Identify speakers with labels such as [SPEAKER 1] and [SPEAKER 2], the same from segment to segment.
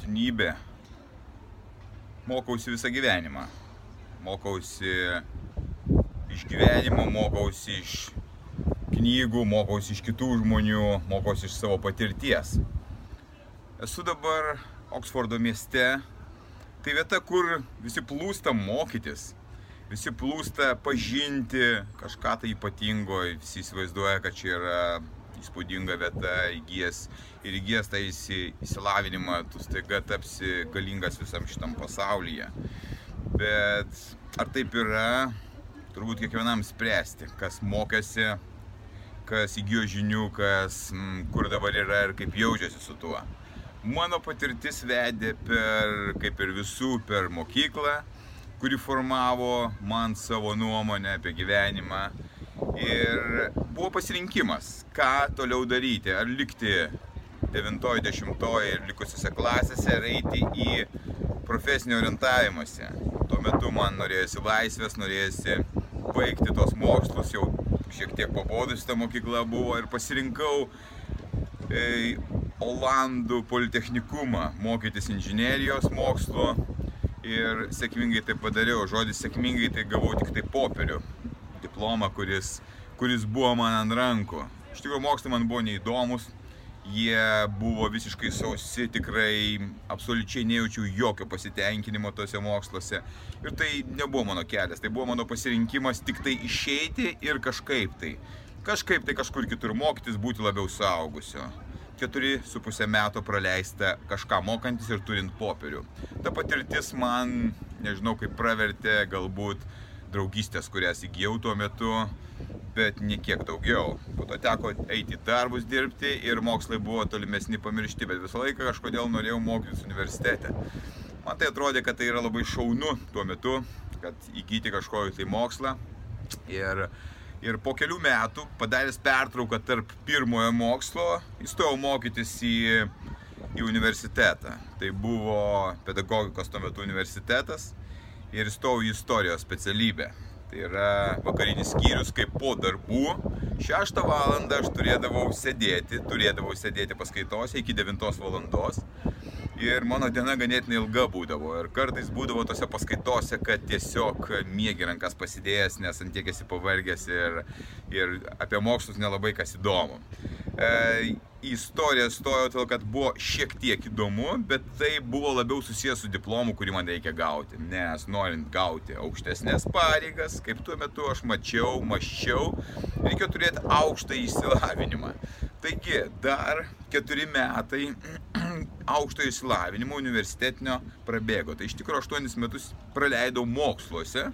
[SPEAKER 1] būtinybė. Mokausi visą gyvenimą. Mokausi iš gyvenimo, mokausi iš knygų, mokausi iš kitų žmonių, mokausi iš savo patirties. Esu dabar Oksfordo mieste. Tai vieta, kur visi plūsta mokytis, visi plūsta pažinti kažką tai ypatingo, visi įsivaizduoja, kad čia yra įspūdinga vieta, įgyjas ir įgyjas tą įsilavinimą, tu staiga tapsi galingas visam šitam pasaulyje. Bet ar taip yra, turbūt kiekvienam spręsti, kas mokėsi, kas įgyjo žinių, kas m, kur dabar yra ir kaip jaučiasi su tuo. Mano patirtis vedė per, kaip ir visų, per mokyklą, kuri formavo man savo nuomonę apie gyvenimą. Ir buvo pasirinkimas, ką toliau daryti. Ar likti 9-10 ir likusiose klasėse, ar eiti į profesinį orientavimąsi. Tuo metu man norėjosi laisvės, norėjosi baigti tos mokslus, jau šiek tiek pabodus ta mokykla buvo ir pasirinkau e, Olandų politechnikumą, mokytis inžinierijos mokslo ir sėkmingai tai padariau. Žodis sėkmingai tai gavau tik tai popierių diplomą, kuris, kuris buvo man ant rankų. Iš tikrųjų, mokslai man buvo neįdomus, jie buvo visiškai sausi, tikrai absoliučiai nejaučiau jokio pasitenkinimo tose moksluose. Ir tai nebuvo mano kelias, tai buvo mano pasirinkimas tik tai išeiti ir kažkaip tai. Kažkaip tai kažkur kitur mokytis, būti labiau saugusio. Keturi su pusę metų praleista kažką mokantis ir turint popierių. Ta patirtis man, nežinau, kaip pravertė galbūt draugystės, kurias įgyjau tuo metu, bet niekiek daugiau. Po to teko eiti darbus dirbti ir mokslai buvo tolimesni pamiršti, bet visą laiką kažkodėl norėjau mokytis universitete. Man tai atrodė, kad tai yra labai šaunu tuo metu, kad įgyti kažkokį tai mokslą. Ir, ir po kelių metų, padaręs pertrauką tarp pirmojo mokslo, įstojau mokytis į, į universitetą. Tai buvo pedagogikos tuo metu universitetas ir įstojau į istorijos specialybę. Tai yra vakarinis skyrius, kaip po darbų. Šeštą valandą aš turėdavau sėdėti, turėdavau sėdėti paskaitose iki 9 valandos. Ir mano diena ganėtinai ilga būdavo. Ir kartais būdavo tose paskaitose, kad tiesiog mėgi rankas pasidėjęs, nes antiek esi pavargęs ir, ir apie mokslus nelabai kas įdomu. E, į istoriją stojau todėl, kad buvo šiek tiek įdomu, bet tai buvo labiau susijęs su diplomu, kurį man reikia gauti. Nes norint gauti aukštesnės pareigas, kaip tuo metu aš mačiau, maščiau, reikia turėti aukštą išsilavinimą. Taigi, dar keturi metai aukšto išsilavinimo universitetinio prabėgo. Tai iš tikrųjų aštuonis metus praleidau moksluose.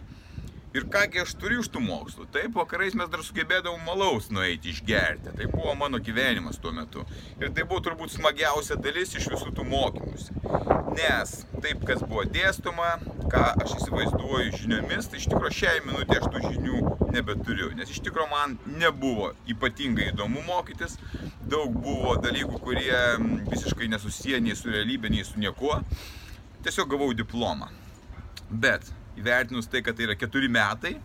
[SPEAKER 1] Ir kągi aš turiu iš tų mokslų. Taip, vakarais mes dar sugebėdavom malaus nueiti išgerti. Tai buvo mano gyvenimas tuo metu. Ir tai buvo turbūt smagiausia dalis iš visų tų mokymusi. Nes taip, kas buvo dėstoma, ką aš įsivaizduoju žiniomis, tai iš tikrųjų šiai minutė aš tų žinių nebeturiu. Nes iš tikrųjų man nebuvo ypatingai įdomu mokytis. Daug buvo dalykų, kurie visiškai nesusiję nei su realybė, nei su niekuo. Tiesiog gavau diplomą. Bet įvertinus tai, kad tai yra keturi metai,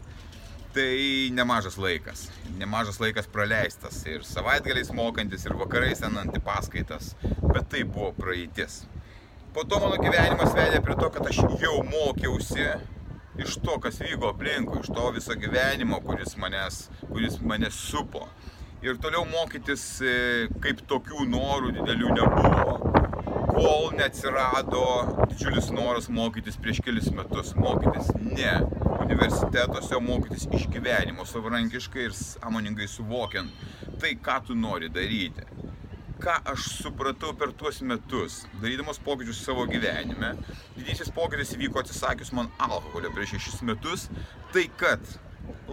[SPEAKER 1] tai nemažas laikas. Nemažas laikas praleistas ir savaitgaliais mokantis, ir vakarais einant į paskaitas. Bet tai buvo praeitis. Po to mano gyvenimas vedė prie to, kad aš jau mokiausi iš to, kas vyko aplinkui, iš to viso gyvenimo, kuris, manęs, kuris mane supo. Ir toliau mokytis e, kaip tokių norų didelių nebuvo kol neatsirado didžiulis noras mokytis prieš kelis metus. Mokytis ne universitetuose, mokytis iš gyvenimo, savarankiškai ir sąmoningai suvokiant tai, ką tu nori daryti. Ką aš supratau per tuos metus, darydamas pokyčius savo gyvenime, didysis pokytis įvyko atsisakius man alkoholio prieš šešis metus, tai kad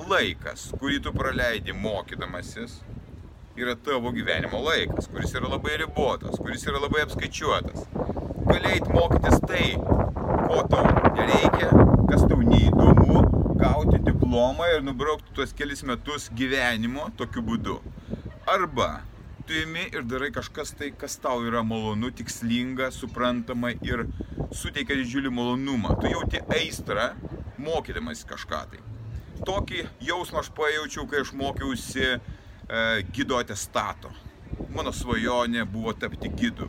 [SPEAKER 1] laikas, kurį tu praleidi mokydamasis, yra tavo gyvenimo laikas, kuris yra labai ribotas, kuris yra labai apskaičiuotas. galėjai mokytis tai, ko tau nereikia, kas tau neįdomu, gauti diplomą ir nubraukti tuos kelis metus gyvenimo tokiu būdu. Arba tu imi ir darai kažkas tai, kas tau yra malonu, tikslinga, suprantama ir suteikia didžiulį malonumą. Tu jauti aistrą, mokydamas kažką tai. Tokį jausmą aš pajaučiau, kai aš mokiausi gido atestato. Mano svajonė buvo tapti gidu.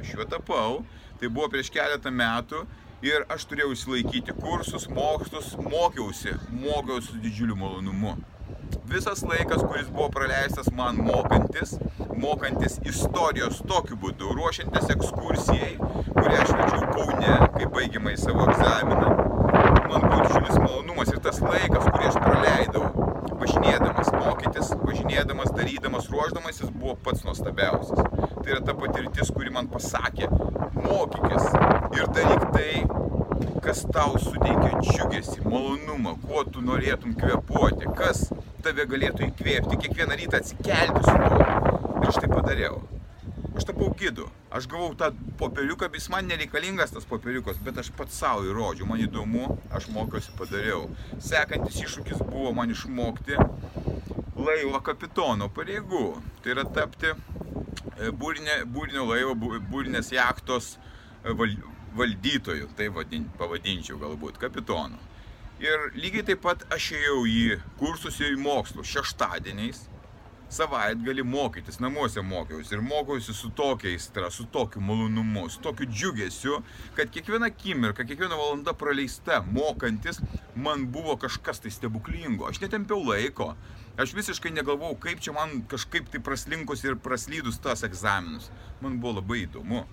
[SPEAKER 1] Aš juo tapau, tai buvo prieš keletą metų ir aš turėjau įsilaikyti kursus, mokslus, mokiausi, mokiausi su didžiuliu malonumu visas laikas, kuris buvo praleistas man mokantis, mokantis istorijos tokiu būdu, ruošiantis ekskursijai, kurią aš vedžiau Kaune, kai baigiamai savo egzaminą, man buvo didžiulis malonumas ir tas laikas, kurį aš praleidau, mokytis, važinėdamas, darydamas, ruoždamasis, buvo pats nuostabiausias. Tai yra ta patirtis, kuri man pasakė, mokykis ir daryk tai, kas tau suteikia džiugesį, malonumą, kuo tu norėtum kvepuoti, kas tave galėtų įkvėpti, kiekvieną rytą atsikelti su tuo. Ir aš tai padariau. Aš tapau gidu. Aš gavau tą popieriuką, jis man nereikalingas tas popieriukas, bet aš pats savo įrodžiau, man įdomu, aš mokiausi, padariau. Sekantis iššūkis buvo man išmokti laivo kapitono pareigų. Tai yra tapti e, būrinė, būrinio laivo, būrinės jachtos e, valdytoju, tai vadin, pavadinčiau galbūt, kapitonu. Ir lygiai taip pat aš ėjau į kursus į mokslus šeštadieniais, savaitgalį mokytis, namuose mokiausi ir mokiausi su tokia aistra, su tokiu malonumu, su tokiu džiugesiu, kad kiekviena akimirka, kiekviena valanda praleista mokantis man buvo kažkas tai stebuklingo. Aš netempiau laiko, aš visiškai negalvojau, kaip čia man kažkaip tai praslinkus ir praslydus tas egzaminus. Man buvo labai įdomu.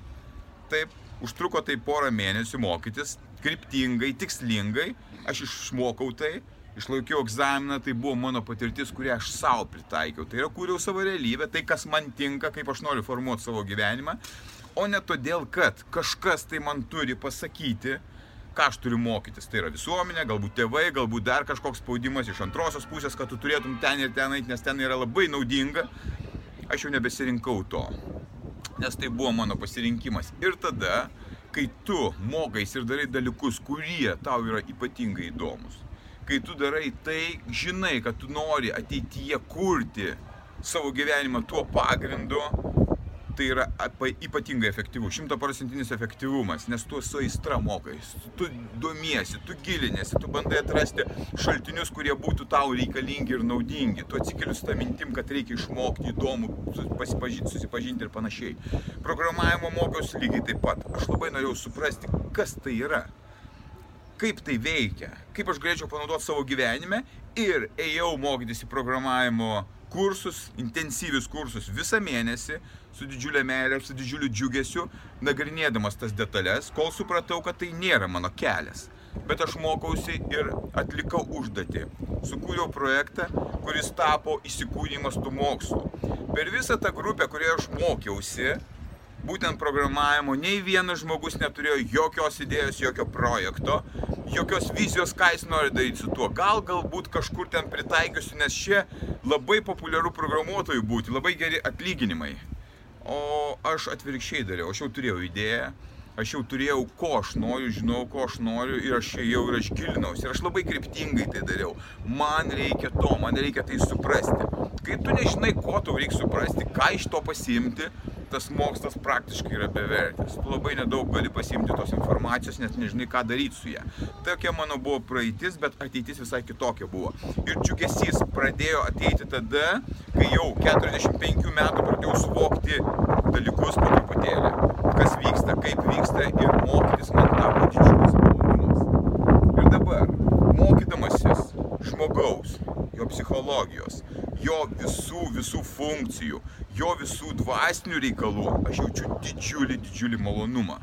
[SPEAKER 1] Taip, užtruko tai porą mėnesių mokytis, kryptingai, tikslingai, aš išmokau tai, išlaikiau egzaminą, tai buvo mano patirtis, kurią aš savo pritaikiau. Tai yra, kūriau savo realybę, tai kas man tinka, kaip aš noriu formuoti savo gyvenimą, o ne todėl, kad kažkas tai man turi pasakyti, ką aš turiu mokytis. Tai yra visuomenė, galbūt tėvai, galbūt dar kažkoks spaudimas iš antrosios pusės, kad tu turėtum ten ir ten eiti, nes ten yra labai naudinga. Aš jau nebesirinkau to, nes tai buvo mano pasirinkimas. Ir tada kai tu mokais ir darai dalykus, kurie tau yra ypatingai įdomus, kai tu darai tai, žinai, kad tu nori ateityje kurti savo gyvenimą tuo pagrindu, tai yra ypatingai efektyvu, šimtaprocentinis efektyvumas, nes tu su aistra mokais, tu domiesi, tu gilinėsi, tu bandai atrasti šaltinius, kurie būtų tau reikalingi ir naudingi, tu atsikeli su tą mintim, kad reikia išmokti įdomų, susipažinti ir panašiai. Programavimo mokiausi lygiai taip pat. Aš labai norėjau suprasti, kas tai yra kaip tai veikia, kaip aš galėčiau panaudoti savo gyvenime ir ėjau mokytis į programavimo kursus, intensyvius kursus visą mėnesį, su didžiulė meilė, su didžiuliu džiugesiu, nagrinėdamas tas detalės, kol supratau, kad tai nėra mano kelias. Bet aš mokausi ir atlikau užduotį. Sukūriau projektą, kuris tapo įsikūnymas tų mokslų. Per visą tą grupę, kurioje aš mokiausi, būtent programavimo, nei vienas žmogus neturėjo jokios idėjos, jokio projekto, jokios vizijos, ką jis nori daryti su tuo. Gal galbūt kažkur ten pritaikysiu, nes čia labai populiaru programuotojų būti, labai geri atlyginimai. O aš atvirkščiai dariau, aš jau turėjau idėją, aš jau turėjau, ko aš noriu, žinau, ko aš noriu ir aš ėjau ir aš gilinausi. Ir aš labai kryptingai tai dariau. Man reikia to, man reikia tai suprasti. Kai tu nežinai, ko tau reikia suprasti, ką iš to pasiimti, tas mokslas praktiškai yra bevertis. Tu labai nedaug gali pasimti tos informacijos, nes nežinai, ką daryti su ją. Tokia mano buvo praeitis, bet ateitis visai kitokia buvo. Ir džiugesys pradėjo ateiti tada, kai jau 45 metų pradėjau suvokti dalykus po truputėlį. Kas vyksta, kaip vyksta ir mokytis man tapo didžiulis malonumas. Ir dabar, mokydamasis žmogaus, jo psichologijos, jo visų, visų funkcijų, jo visų dvasinių reikalų, aš jaučiu didžiulį, didžiulį malonumą.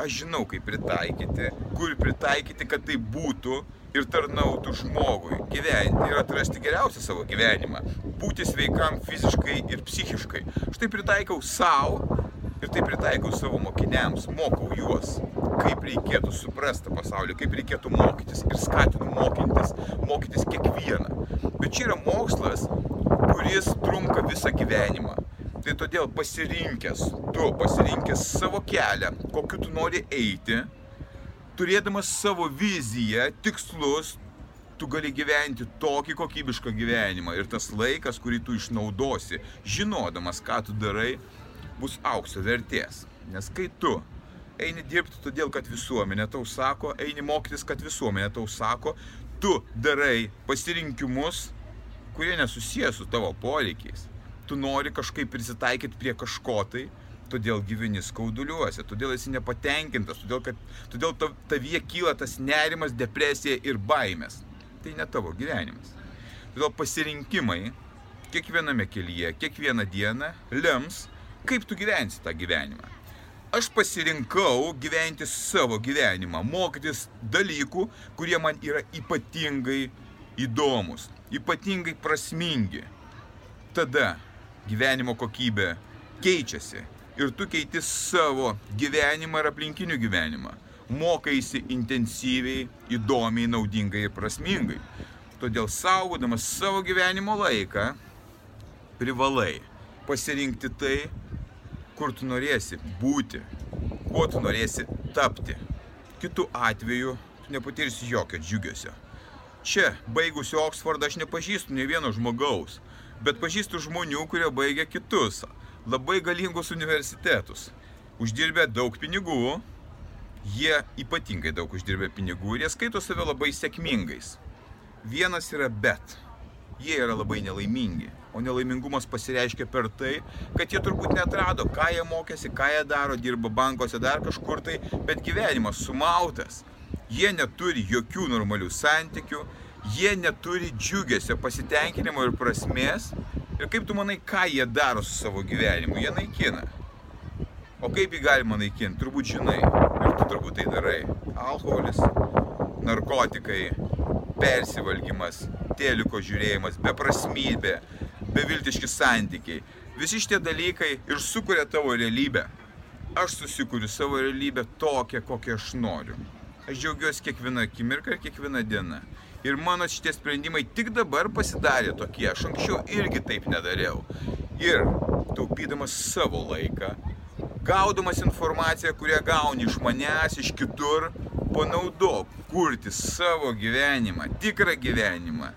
[SPEAKER 1] Aš žinau, kaip pritaikyti, kur pritaikyti, kad tai būtų ir tarnautų žmogui, gyventi ir atrasti geriausią savo gyvenimą, būti sveikam fiziškai ir psichiškai. Štai pritaikau savo ir tai pritaikau savo mokiniams, mokau juos, kaip reikėtų suprasti pasaulį, kaip reikėtų mokytis ir skatinu mokytis, mokytis kiekvieną. Bet čia yra mokslas, kuris trunka visą gyvenimą. Tai todėl pasirinkęs, tu pasirinkęs savo kelią, kokiu tu nori eiti, turėdamas savo viziją, tikslus, tu gali gyventi tokį kokybišką gyvenimą ir tas laikas, kurį tu išnaudosi, žinodamas, ką tu darai, bus aukso vertės. Nes kai tu eini dirbti todėl, kad visuomenė tau sako, eini mokytis, kad visuomenė tau sako, tu darai pasirinkimus, kurie nesusijęs su tavo poreikiais tu nori kažkaip prisitaikyti prie kažko tai, todėl gyveni skauduliuose, todėl esi nepatenkintas, todėl, kad, todėl tavyje kyla tas nerimas, depresija ir baimės. Tai ne tavo gyvenimas. Todėl pasirinkimai kiekviename kelyje, kiekvieną dieną lems, kaip tu gyvensi tą gyvenimą. Aš pasirinkau gyventi savo gyvenimą, mokytis dalykų, kurie man yra ypatingai įdomus, ypatingai prasmingi. Tada gyvenimo kokybė keičiasi ir tu keiti savo gyvenimą ir aplinkinių gyvenimą. Mokaisi intensyviai, įdomiai, naudingai ir prasmingai. Todėl saugodamas savo gyvenimo laiką, privalai pasirinkti tai, kur tu norėsi būti, kuo tu norėsi tapti. Kitu atveju tu nepatirsi jokio džiugesio. Čia, baigusiu Oksfordą, aš nepažįstu ne vieno žmogaus, bet pažįstu žmonių, kurie baigia kitus, labai galingus universitetus. Uždirbę daug pinigų, jie ypatingai daug uždirbę pinigų ir jie skaito save labai sėkmingais. Vienas yra bet. Jie yra labai nelaimingi. O nelaimingumas pasireiškia per tai, kad jie turbūt netrado, ką jie mokėsi, ką jie daro, dirba bankuose, dar kažkur tai, bet gyvenimas sumautas. Jie neturi jokių normalių santykių, jie neturi džiugesio, pasitenkinimo ir prasmės. Ir kaip tu manai, ką jie daro su savo gyvenimu? Jie naikina. O kaip jį galima naikinti? Turbūt žinai. Ir tu turbūt tai darai. Alkoholis, narkotikai, persivalgymas, teliko žiūrėjimas, beprasmybė, beviltiški santykiai. Visi šitie dalykai ir sukuria tavo realybę. Aš susikuriu savo realybę tokią, kokią aš noriu. Aš džiaugiuosi kiekvieną akimirką ir kiekvieną dieną. Ir mano šitie sprendimai tik dabar pasidarė tokie. Aš anksčiau irgi taip nedariau. Ir taupydamas savo laiką, gaudamas informaciją, kurią gauni iš manęs, iš kitur, panaudok kurti savo gyvenimą, tikrą gyvenimą.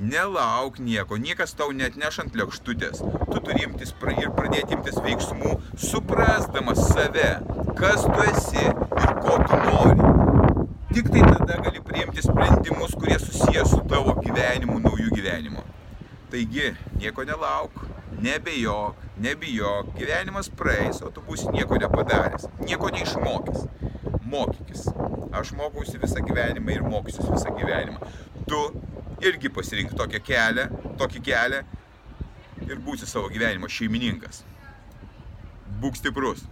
[SPEAKER 1] Nelauk nieko, niekas tau net neš ant lėkštutės. Tu turi imtis ir pradėti imtis veiksmų, suprasdamas save, kas tu esi ir ko tu nori. Tik tai tada gali priimti sprendimus, kurie susijęs su tavo gyvenimu, naujų gyvenimu. Taigi, nieko nelauk, nebejok, nebijok, gyvenimas praeis, o tu būsi nieko nepadaręs, nieko neišmokęs. Mokykis. Aš mokausi visą gyvenimą ir mokysiu visą gyvenimą. Tu irgi pasirink tokią kelią, tokį kelią ir būsi savo gyvenimo šeimininkas. Būk stiprus.